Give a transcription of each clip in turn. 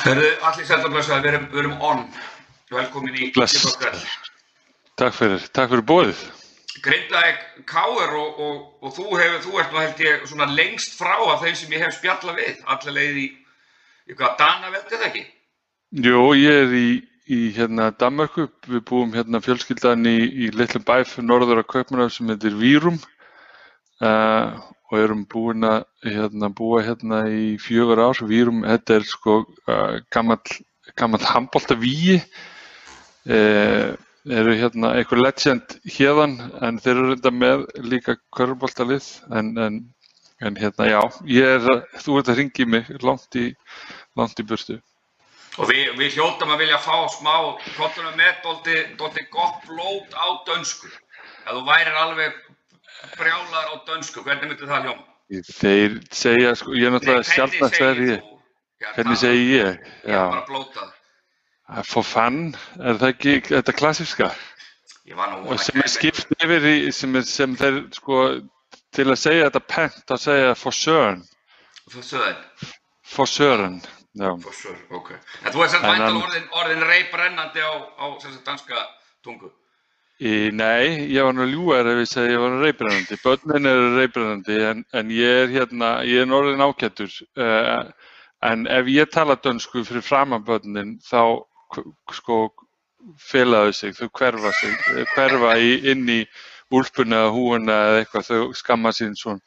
Hörðu, allir sældarblöðsvæði, við, við erum on. Velkomin í. Kippakveld. Takk fyrir, takk fyrir bóðið. Grindaðeg Káur og, og, og þú hefur, þú ert nú held ég svona lengst frá af þeim sem ég hef spjalla við, allir leið í, í hvað, Dana veldi það ekki? Jú, ég er í, í hérna Danmörku, við búum hérna fjölskyldan í, í litlum bæf norður af Kaupmannhaf sem heitir Vírum uh, og erum búin að hérna, búa hérna í fjögur ár. Vírum, þetta er sko uh, gamall, gamall handbólta víi, uh, eru hérna einhver legend hérðan en þeir eru reynda með líka körfbóltalið en, en, en hérna já, ég er, að- þú ert að ringi mig langt í, langt í burtu. Og við, við hljóttum að vilja fá smá, kontum með dólti, dólti gott blót á dönsku. Ef þú værir alveg brjálar á dönsku, hvernig myndi það hljóma? Þeir segja, sko, ég er náttúrulega sjálfnast ég, Hérna, hvernig segi ég? Ég er bara blótað. for fun, er það ekki þetta klassíska? Ég var nú Og vona sem er skipt yfir í, sem, er, sem þeir, sko, til að segja þetta pent, að segja for søren, For söðin, for søren, já. for sure, ok. En þú er En væntal orðin, orðin reybrennandi á, á sem sagt, danska tungu. Í, nei, ég var nú ljúar ef ég segi ég var reybrennandi. Börnin eru reybrennandi en, en ég er hérna, ég er norðin ágættur. Uh, en ef ég tala dönsku fyrir framan börnin þá sko felaðu sig, þau hverfa sig, eh, hverfa í, inn í úlpuna húuna eða eitthvað, þau skamma sín svona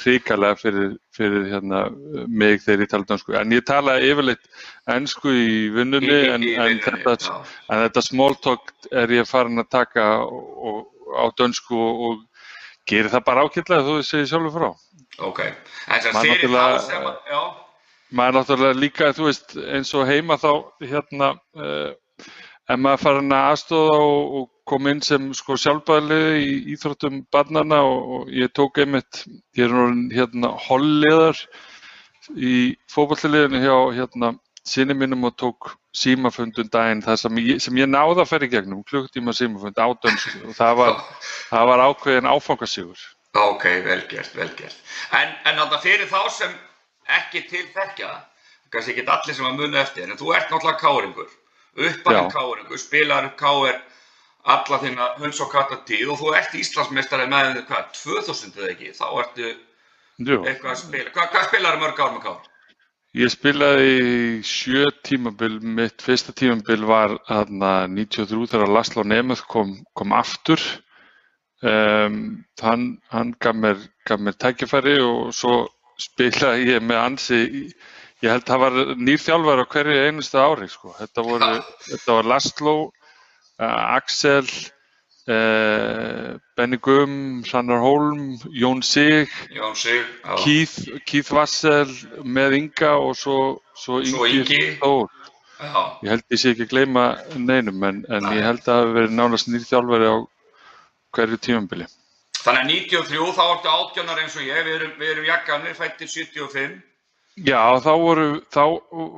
hrikalega fyrir, fyrir hérna, mig þegar ég tala dönsku. En ég tala yfirleitt ensku í vinnunni en, en þetta, en þetta small talk er ég farin að taka og, og, á dönsku og, og gerir það bara ágætlega þú segir sjálfur frá. Ok. En Maður fyrir þá sem að, já, Maður er náttúrulega líka, þú veist, eins og heima þá, hérna, uh, ef maður er farin að aðstóða og, og koma inn sem sko sjálfbæðilega í íþróttum barnana og, og ég tók einmitt, ég er núna hérna holliðar í fótballliðinu hjá hérna sinni mínum og tók símafundun daginn þar sem ég, sem ég náði að fara í gegnum, klukktíma símafund á dönsku og það var, það var ákveðin áfangasígur. ok, vel gert, vel gert. En, en þarna fyrir þá sem ekki til þekkja, það, kannski ekki allir sem að muna eftir, en þú ert náttúrulega káringur, uppalinn Já. káringur, spilar káir alla þína hunds og katta tíð og þú ert Íslandsmeistari með, hvað, 2000 eða ekki, þá ertu Jú. eitthvað að spila. Hva, hvað spilar mörg ár með kár? Ég spilaði í sjö tímabil, mitt fyrsta tímabil var aðna 93 þegar Laszlo Nemeth kom, kom aftur. Um, hann, hann gaf mér, gaf mér tækifæri og svo spilaði ég með ansi, ég held að það var nýr þjálfari á hverju einustu ári. Sko. Þetta, voru, þetta var Laszlo, Axel, uh, Benny Gumm, Hrannar Holm, Jón Sig, Jón Sig. Keith, Keith Wassel með Inga og svo, svo Ingi. Þór. Ég held ég sé ekki að gleyma neinum en, en ég held að það hafi verið nánast nýr þjálfari á hverju tímambili. Þannig að 93 þá ertu 18 ára eins og ég, við erum, við erum jakkanir, fættir 75. Já, þá, voru, þá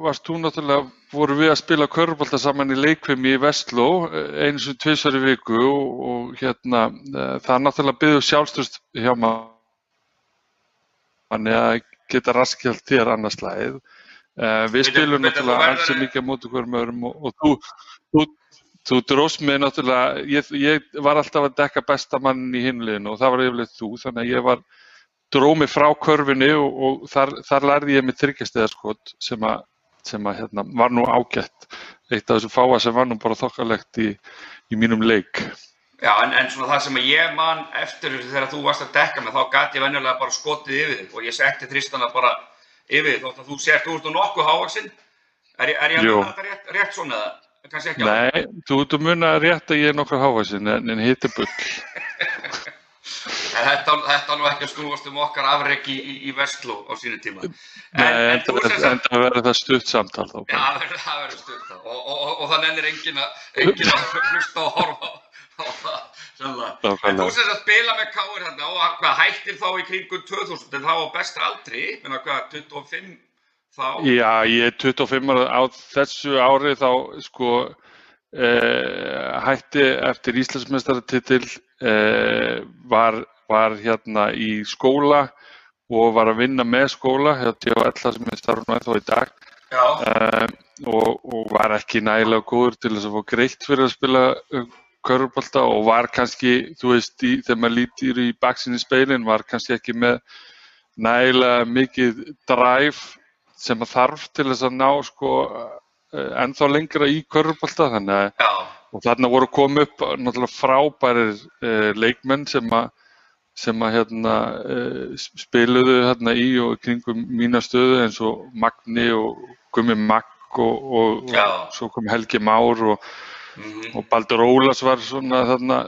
varst þú náttúrulega, voru við að spila körfbólta saman í leikvimi í Vestló eins og tvisvar í viku og, og hérna, eh, það er náttúrulega byggðu sjálfstöðst hjá maður þannig að geta raskjalt þér annars lagið. Uh, við spilum náttúrulega ansi mikið móti hverjum öðrum og, og þú, þú, þú dróst mig náttúrulega, ég, ég var alltaf að dekka besta mann í hinliðinu og það var yfirleitt þú, þannig að ég var dróð mig frá körfinni og, og þar, þar lærði ég mig þryggjasteðarskot sem að, sem að hérna, var nú ágætt. Eitt af þessu fáa sem var nú bara þokkalegt í, í mínum leik. Já, en, en svona það sem að ég man eftir þegar þú varst að dekka mig, þá gæti ég venjulega bara skotið yfir þig og ég setti Tristana bara yfir þig, þótt að þú sért, þú ert nú nokkuð hávaksinn. Er, er ég að muna þetta rétt, rétt svona eða? Nei, þú ert að muna rétt að ég er nokkur hávaxinn en, en hitt er bull. Þetta, þetta nú ekki að snúast um okkar afrek í, í, í Vestló á sínu tíma. En, það verður það stutt samtal þá. Já, það verður- það verður stutt það og, og, og, og það nennir enginn að, hlusta og horfa á, það sannlega. En þú sem að spila með káir þarna og hvað hættir þá í kringum 2000 en þá á besta aldri, menna hvað, 25 þá? Já, ég er 25 ára á þessu ári þá sko eh, hætti eftir Íslandsmeistaratitil eh, var, var hérna í skóla og var að vinna með skóla hjá THL þar sem ég starfa nú ennþá í dag. Já, eh, var ekki nægilega góður til þess að fá greitt fyrir að spila körfubolta og var kannski, þú veist, í, þegar maður lítir í baksinni speilin, var kannski ekki með nægilega mikið dræf sem að þarf til þess að ná sko ennþá lengra í körfubolta þannig að Já, og þarna voru komið upp náttúrulega frábærir uh, leikmenn sem að sem að hérna uh, spiluðu hérna í og kringum mína stöðu eins og Magni og Gummi Magg og, og, og svo kom Helgi Már og, mhm, og Baldur Ólas var svona þarna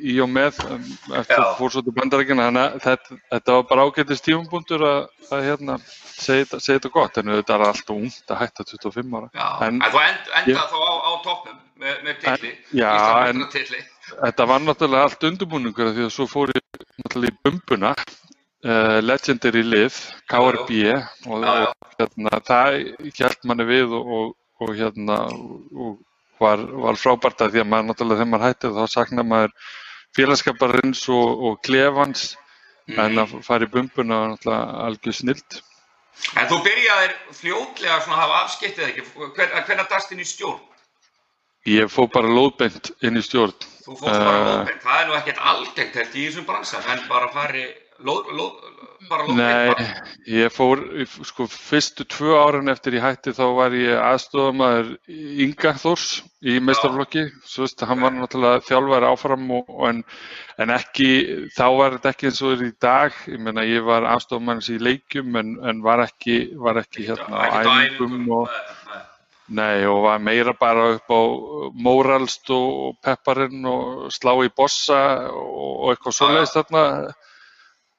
í og með um, eftir Já. að fór svo til bandarækina þannig að þetta, þetta var bara ágættis tífumbúndur að, að hérna segja þetta, gott en þetta er alltaf ungt að hætta 25 ára já. En, En- þú end, enda Ég- þá á, á toppnum með, með titli, já, Íslandsmeistaratitli. Þetta var náttúrulega allt undirbúningur af því að svo fór ég náttúrulega í bumbuna, uh, legendary lið, KRB og, og hérna, það hjælt manni við og, og, og hérna og var, var frábært að því að maður náttúrulega þegar maður hætti þá saknar maður félagskaparins og, og klefans Mhm. en að fara í bumbuna var náttúrulega algjör snilt. En þú byrjaðir fljótlega að hafa afskiptið ekki, hvernig dast inn í stjórn? Ég fór bara lóðbeint inn í stjórn. Þú fórst bara Eh. lóðbeint, það er nú ekkert algengt held í þessum bransa, menn bara fari lóð, lóð, bara lóðbeint Nei, bara. ég fór, sko, fyrstu tvö árin eftir ég hætti þá var ég aðstofamaður Inga Þórs í meistarflokki, svo veist, hann var náttúrulega þjálfari áfram og, og en, en ekki, þá var þetta ekki eins og er í dag, ég meina ég var aðstofamaður í leikjum en, en var ekki, var ekki hérna á æfingum og, nei, og var meira bara upp á móralst og pepparinn og slá í bossa og, eitthvað svoleiðis þarna,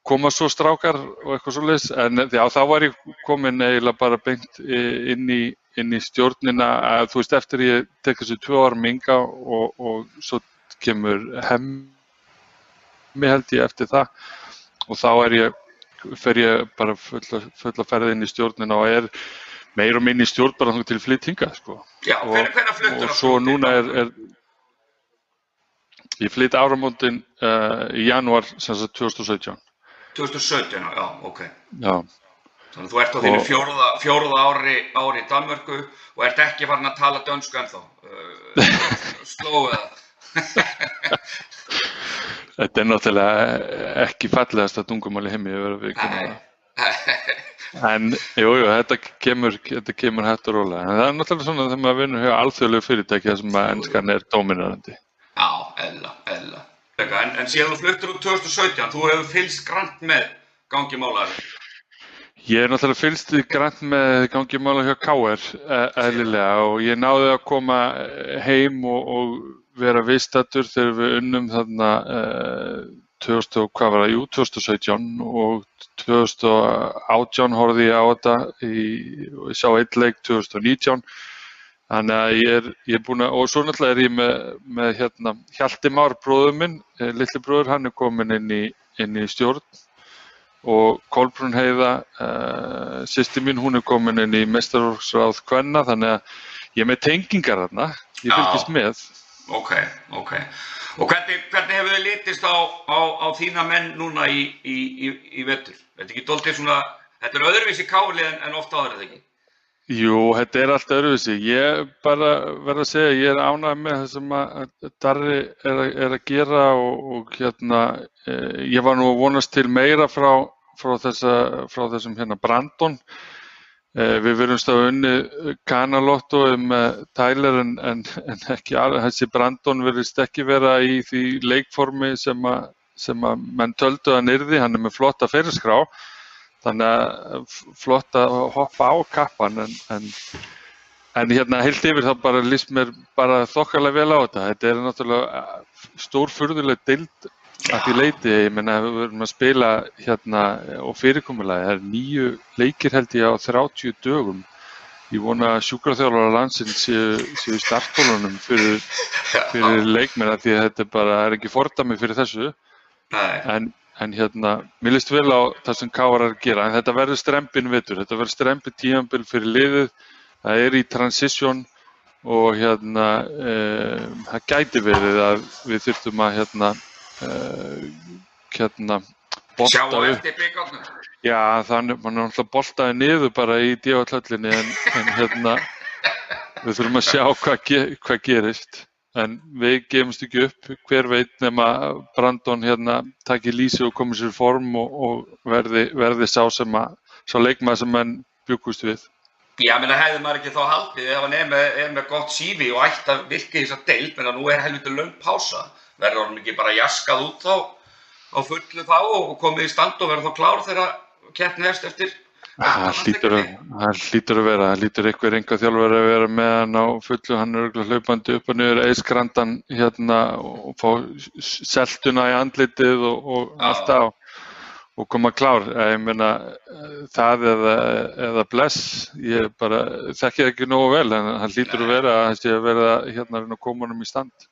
koma svo strákar og eitthvað svoleiðis. En já, þá var ég komin eiginlega bara beint i- inn í, inn í stjórnina. Að þú veist eftir ég tek þessu tvö ára minga og, og svo kemur hemmi held ég eftir það. Og þá er ég fer ég bara fulla, fulla ferð inn í stjórnina og er meir og minni stjórn bara þangað til flytt hingað sko. Já, og, hvenær, hvenær fluttur og svo núna er, er ég flytt áramótin uh, í janúar sem sagt 2017 2017, já, ok. já Þannig að þú ert á þínu fjórða, fjórða ári, ári í Danmörku og ert ekki farin að tala dönsku ennþá. Uh, Slóðu það. Þetta er náttúrulega ekki fallegasta tungumáli heimi að viðurkenna Nei. En jú, jú, þetta kemur, þetta kemur hægt og rólega. En það er náttúrulega svona þegar maður vinnur hjá alþjóðlegu fyrirtæki þar sem að ennskan er dominarandi. Já, eðla, eðla. En, en síðan þú fluttur út 2017, þú hefur fylgst grannt með gangi málaður. Ég er náttúrulega fylgst í grannt með gangi mála hjá KR eh, eðlilega og ég náði að koma heim og, og vera viðstættur þegar við unnum þarna eh, 2000, og hvað var það, jú, 2017 og 2018 horfði ég á þetta ég sá eitt leik 2019 þannig að ég er, ég er búin að, og svo náttúrulega er ég með, með hérna Hjalti Már bróður minn, eh, litli bróður, hann er komin inn í, inn í stjórn og Kolbrún Heiða, uh, sýsti mín, hún er komin inn í mestarorgsráð Kvenna, þannig að ég er með tengingar þarna, ég Já. fylgist með. Ok, ok. Og hvernig, hvernig hefur þið litist á, á, á þína menn núna í, í, í, í vettur? Þetta er ekki doldið svona, þetta er öðruvísi kálið en, en ofta eða ekki? Jú, þetta er allt öðruvísi. Ég bara verð að segja, ég er ánægð með það sem að Darri er, er að gera og, og hérna, eh, ég var nú að vonast til meira frá, frá, þessa, frá þessum hérna Brandon. Eh, við verðum stáð unni kanalotto með Tyler en, en, en ekki alveg, þessi Brandon verðist ekki vera í því leikformi sem að, sem að menn töldu að nyrði, hann er með flotta fyrirskrá þannig að f- flott að hoppa á kappan en, en, hérna heilt yfir þá bara líst mér bara þokkalega vel á þetta. Þetta er náttúrulega stór furðuleg dild að því leiti ég menna við verðum að spila hérna og fyrirkomulega það er nýju leikir held ég á 30 dögum. Ég vona að sjúkraþjálfara landsins séu, séu startbólunum fyrir, fyrir leikmenn af því að þetta bara er ekki fordami fyrir þessu. En, en hérna, mér líst vel á það sem Káar er að gera, en þetta verður strempin vittur, þetta verður strempin tíambil fyrir liðið, það er í transition og hérna um, það gæti verið að við þurftum að hérna hérna sjá á eftir byggarnum. já þannig mann er alltaf boltaði niður bara í djáhaldhöllinni en, en hérna við þurfum að sjá hvað, ge hvað gerist en við gefumst ekki upp hver veit nema Brandon hérna takir lísi og komið sér form og, og verði, verði sá sem að sá leikmað sem menn byggust við Já, menn að hefði maður ekki þá haldið ef hann er með, er með gott sífi og ætti að virka í þess að deilt, menn að nú er helviti löng pása. Verður hann ekki bara jaskað út þá á fullu þá og komið í stand og verður þá klár þegar keppni hefst eftir? Það að, það hlýtur að vera, það hlýtur einhver enga þjálfur að vera með hann á fullu, hann er hlaupandi upp og niður eiskrandan hérna og fá seltuna í andlitið og, og allt á og koma klár. Ég meina það eða, eða bless, ég bara þekki ekki nógu vel en það hlýtur að vera að það sé að vera hérna að koma hann í stand.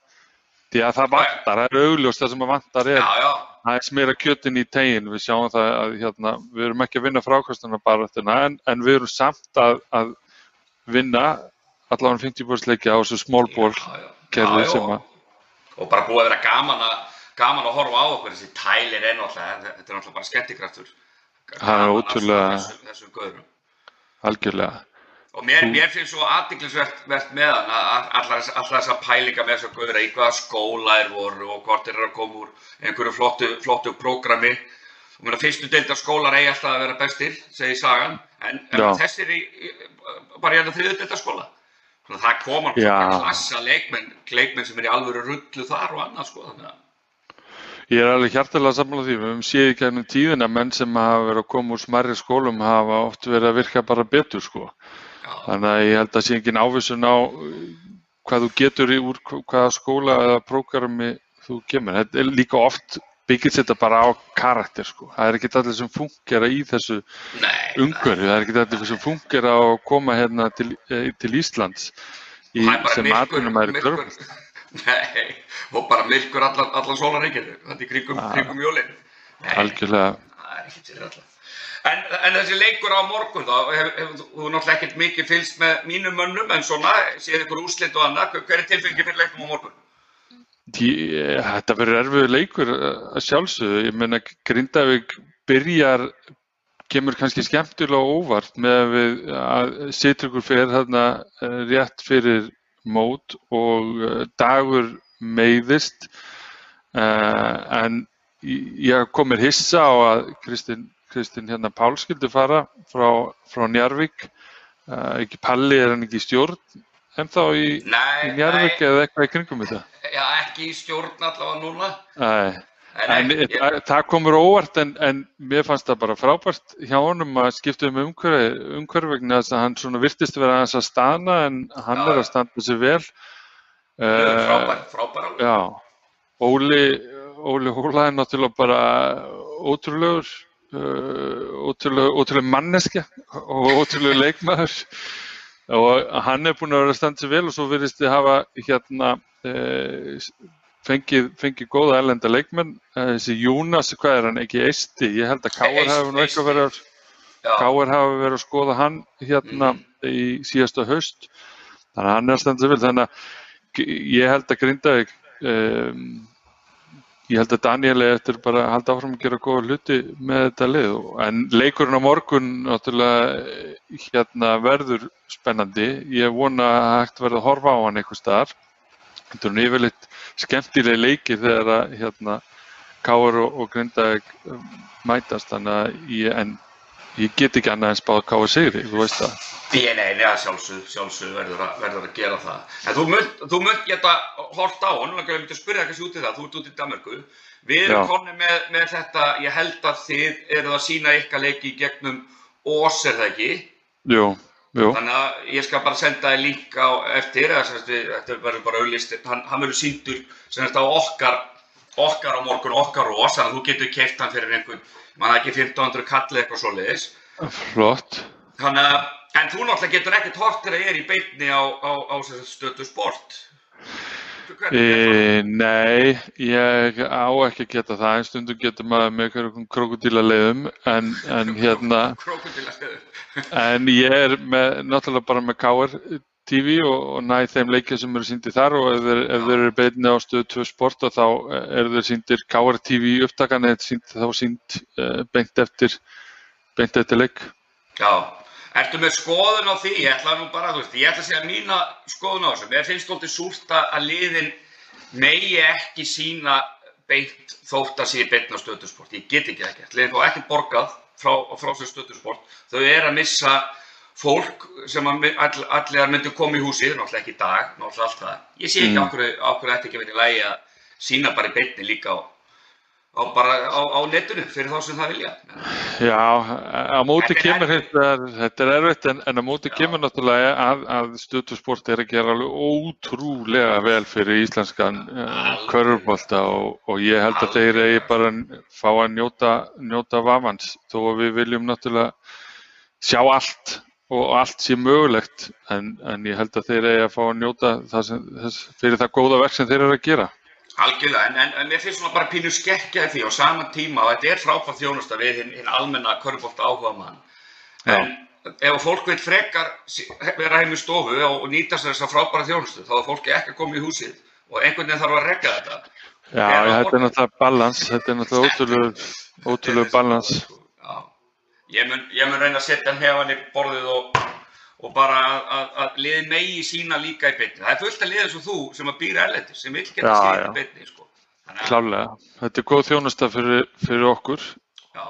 Því að það vantar, það er augljóst það sem að vantar er, Já, já, það er smera kjötin í tegin, við sjáum það að hérna, við erum ekki að vinna frákvæmstuna baráttuna en, en við erum samt að, að vinna allavega 50% leiki á þessu já. kerfi sem að og bara búið að vera gaman að, gaman að horfa á okkur, þessi tælir er náttúrulega, þetta er náttúrulega bara er Gaman að Þessum, þessum gauðrum. algjörlega. Og mér, mér finnst svo aðdiklisvert með hann að að- allar þess- þessar pælinga með þessar gauðra í hvaða skóla er voru og hvort þeir eru að koma úr einhverju flottu, flottu prógrami. Og mér að fyrstu deildar skólar eigi alltaf að vera bestir, segir sagan, en, en þessir í, bara hérna þriðu deildar skóla. Þannig að það koma svona klassa leikmenn, leikmenn sem er í alvöru rullu þar og annað sko. Þannig að, Ég er alveg hjartalega sammála því, við höfum séð í gegnum tíðina menn sem hafa verið að koma úr smarri skólum hafa oft verið að virka bara betur sko. Þannig að ég held að sé engin ávísun á uh, hvað þú getur í úr hvaða skóla eða prógrami þú kemur. Þetta er líka oft byggist þetta bara á karakter sko. Það er ekki allir sem fungera í þessu nei, umhverfi, það er ekki allir sem fungera á að koma hérna til, eh, til Íslands í, Það sem atvinnumæður í myrkur- körfum. Nei, og bara myrkur allan, allan sólaríkinu, þetta er kringum, Ah. kringum jólin. Nei, Algjörlega, það er ekki til alla. En, en þessi leikur á morgun þá, hefur hef, þú náttúrulega ekkert mikið fylgst með mínum mönnum, en svona, séð ykkur úslit og annað, hver er tilfengi fyrir leiknum á morgun? Því, þetta verður erfiður leikur eh, að sjálfsögðu. Ég meina Grindavík byrjar, kemur kannski skemmtilega óvart með að við að Sitrukur fer eh, rétt fyrir mót og eh, dagur meiðist en ég kom mér hissa á að Kristinn Kristinn hérna Pál skildi fara frá, frá Njarvík uh, ekki Palli er hann ekki í stjórn en þá í, í Njarvík nei, eða eitthvað í kringum þetta já, ekki í stjórn allavega núna. Nei, En, en ég, það, það komur óvart en, en mér fannst það bara frábært hjá honum að skipta um umhverfi, umhverfi vegna þess að hann svona virtist vera aðeins að stana en hann Já, er að standa sig vel. uh, Eh, frábær, frábær alveg. Já, Óli, Óli Hóla er náttúrulega bara ótrúlegur, uh, ótrúleg, ótrúleg manneskja og ótrúleg leikmaður og hann er búinn að vera sig vel og svo virðist þið hafa hérna uh, fengið, fengið góða erlenda leikmenn. Uh, þessi Júnas, hvað er hann, ekki Eisti? Ég held að Káar hafi nú eitthvað verið Káar hafi verið að skoða hann hérna Mhm. í síðasta haust þannig að hann er sig vel þannig að ég held að Grindavík um, ég held að Daniel er eftir bara að halda áfram að gera góða hluti með þetta lið. En leikurinn á morgun náttúrulega eh, hérna verður spennandi. Ég vona að hægt verði að horfa á hann einhver staðar. Þetta er nú yfirleitt skemmtileg leikir þegar að hérna Káar og, og Grindavík um, mætast þannig að ég, en ég get ekki annað en spáð Káar sigri, þú veist það. Ég, nei, nei, sjálfsög, sjálfsög verður, að, verður að gera það. En þú munt, þú munt geta hort á, og nú langar ég myndi að spyrja kannski út í það, þú ert út í Danmarku. Við erum konni með, með þetta, ég held að þið eruð að sína ykkar leiki í gegnum Ós, er það ekki? Jú, jú, Þannig að ég skal bara senda link á eftir, eða sem sagt við, þetta verður bara auðlist, hann, hann verður síndur sem sagt á okkar, okkar á morgun, okkar Ós, þannig að þú getur keift hann fyrir einhvern, mann ekki 1500 kallið eitthvað svoleiðis. flott. Þannig að, en þú náttúrulega getur ekkert hort þegar ég er í beinni á, á, á stötu sport. E, nei, ég á ekki að geta það, en stundum getur maður með einhverjum krokodíla leiðum, en, en hérna, en ég er með, náttúrulega bara með Káar TV og, og næ þeim leikja sem eru síndi þar og ef ef þeir eru beinni á stöðu 2 sport þá eru þeir síndir Káar TV upptakan eða þá sínd uh, beint eftir, beint eftir leik. Já, Ertu með skoðun á því? Ég ætla nú bara, þú veist, ég ætla að segja mína skoðun á þessu. Mér finnst þóttið súrt að liðin megi ekki sína beint þótt að sé beint á stöðusport. Ég get ekki ekkert. Liðin fá ekki borgað frá, frá sér stöðusport. Þau er að missa fólk sem all, allir myndi koma í húsið, náttúrulega ekki í dag, náttúrulega allt það. Ég sé ekki mm. okkur þetta ekki verið lægi að sína bara í beinni líka á á, bara á, á netinu fyrir þá sem það vilja. Já, á móti kemur þetta, þetta er erfitt en, en á móti Já. kemur náttúrulega að, að stöðusport er að gera alveg ótrúlega vel fyrir íslenskan uh, körfbólta og, og ég held að þeir eigi bara fá að njóta, njóta vafans þó að við viljum náttúrulega sjá allt og allt sé mögulegt en, en ég held að þeir eigi að fá að njóta það sem, þess, fyrir það góða verk sem þeir eru að gera. Algjörlega, en, en, en mér finnst svona bara pínu skekkjaði því á sama tíma og þetta er frábært þjónusta við hinn hin almenna körfbólta áhuga mann. En ef fólk vil frekar vera heim í stofu og nýta sér þessa frábæra þjónustu þá er fólki ekki að koma í húsið og einhvern veginn þarf að regga þetta. Já, þetta er náttúrulega balans, þetta er náttúrulega ótrúlega balans. Ég mun, ég mun reyna að setja hefðan í borðið og og bara að, að liði megi sína líka í beinni. Það er fullt að liða eins og þú sem að býra erlendir, sem vil geta sína í beinni. Sko. Klálega, þetta er góð þjónusta fyrir, fyrir okkur. Já,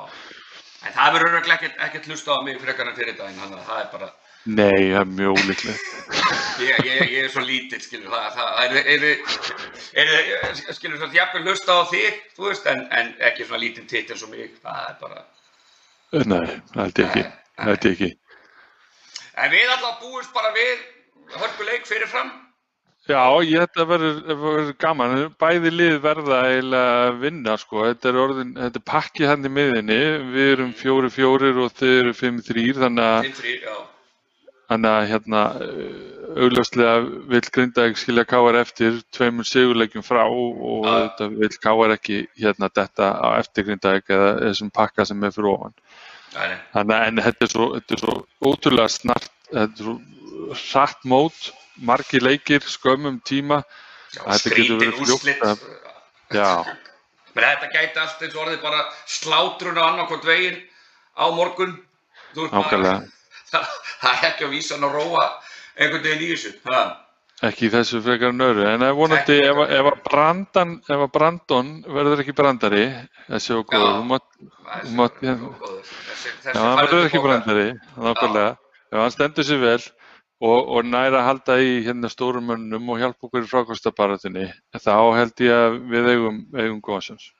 en það verður öruglega ekkert, ekkert hlusta á mig frekar en fyrir daginn, þannig að það er bara... Nei, það er mjög ólíklegt. ég, ég, ég er svo lítill, skilur, það, það er, er, er, skilur, það er jafnveg hlusta á þig, þú veist, en, en ekki svona lítinn titt eins og mig, það er bara... Nei, held ég ekki, held ég ekki. En við alltaf búist bara við hörkuleik fyrirfram? Já, ég held að verður gaman. Bæði lið verða að vinna sko. Þetta er, orðin, þetta er pakkið hann í miðinni. Við erum fjóri fjórir og þau eru fimm þrýr. Fimm þrýr, já. Þannig að hérna augljóslega vil Grindavík skilja Káar eftir tveimur sigurleikjum frá og þetta vil Káar ekki hérna detta á eftir Grindavík eða þessum pakka sem er fyrir ofan. Þannig að þetta er svo, þetta er svo ótrúlega snart, þetta er svo hratt mót, margi leikir, skömmum tíma. Já, skrítin úrslitt. Já. Men þetta gæti allt eins og orðið bara slátrun á annarkvæmt veginn á morgun. Ákveðlega. Það er ekki að vísa hann að róa einhvern veginn í þessu. Það. Ekki þessu frekar en ef vonandi ef, ef Brandan, ef Brandon verður ekki brandari, þessi og góður, þú mátt, já, hann verður ekki brandari, nákvæmlega, ef hann stendur sér vel og, og næra að halda í hérna stórum mönnum og hjálpa okkur í frákvæmstabaratinni, þá held ég að við eigum, eigum góðsins.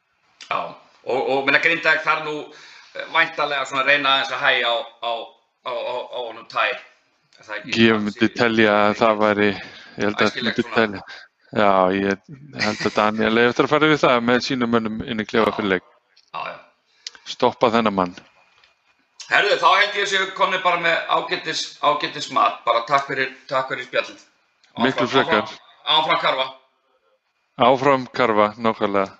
Já, og, og minna Grindag þarf nú eh, væntalega svona reyna aðeins að hægja á, á, á, á honum tæ. Ég myndi telja að það væri ég held að þetta myndi telja. Já, ég held að Daniel er eftir að fara við það með sínum mönnum inn í klefa fyrir leik. Já, já. Stoppa þennan mann. Herðu, þá held ég að séu komni bara með ágættis, ágættis mat. Bara takk fyrir, takk fyrir spjallin. Miklu frekar. Áfram karfa. Áfram karfa, nákvæmlega.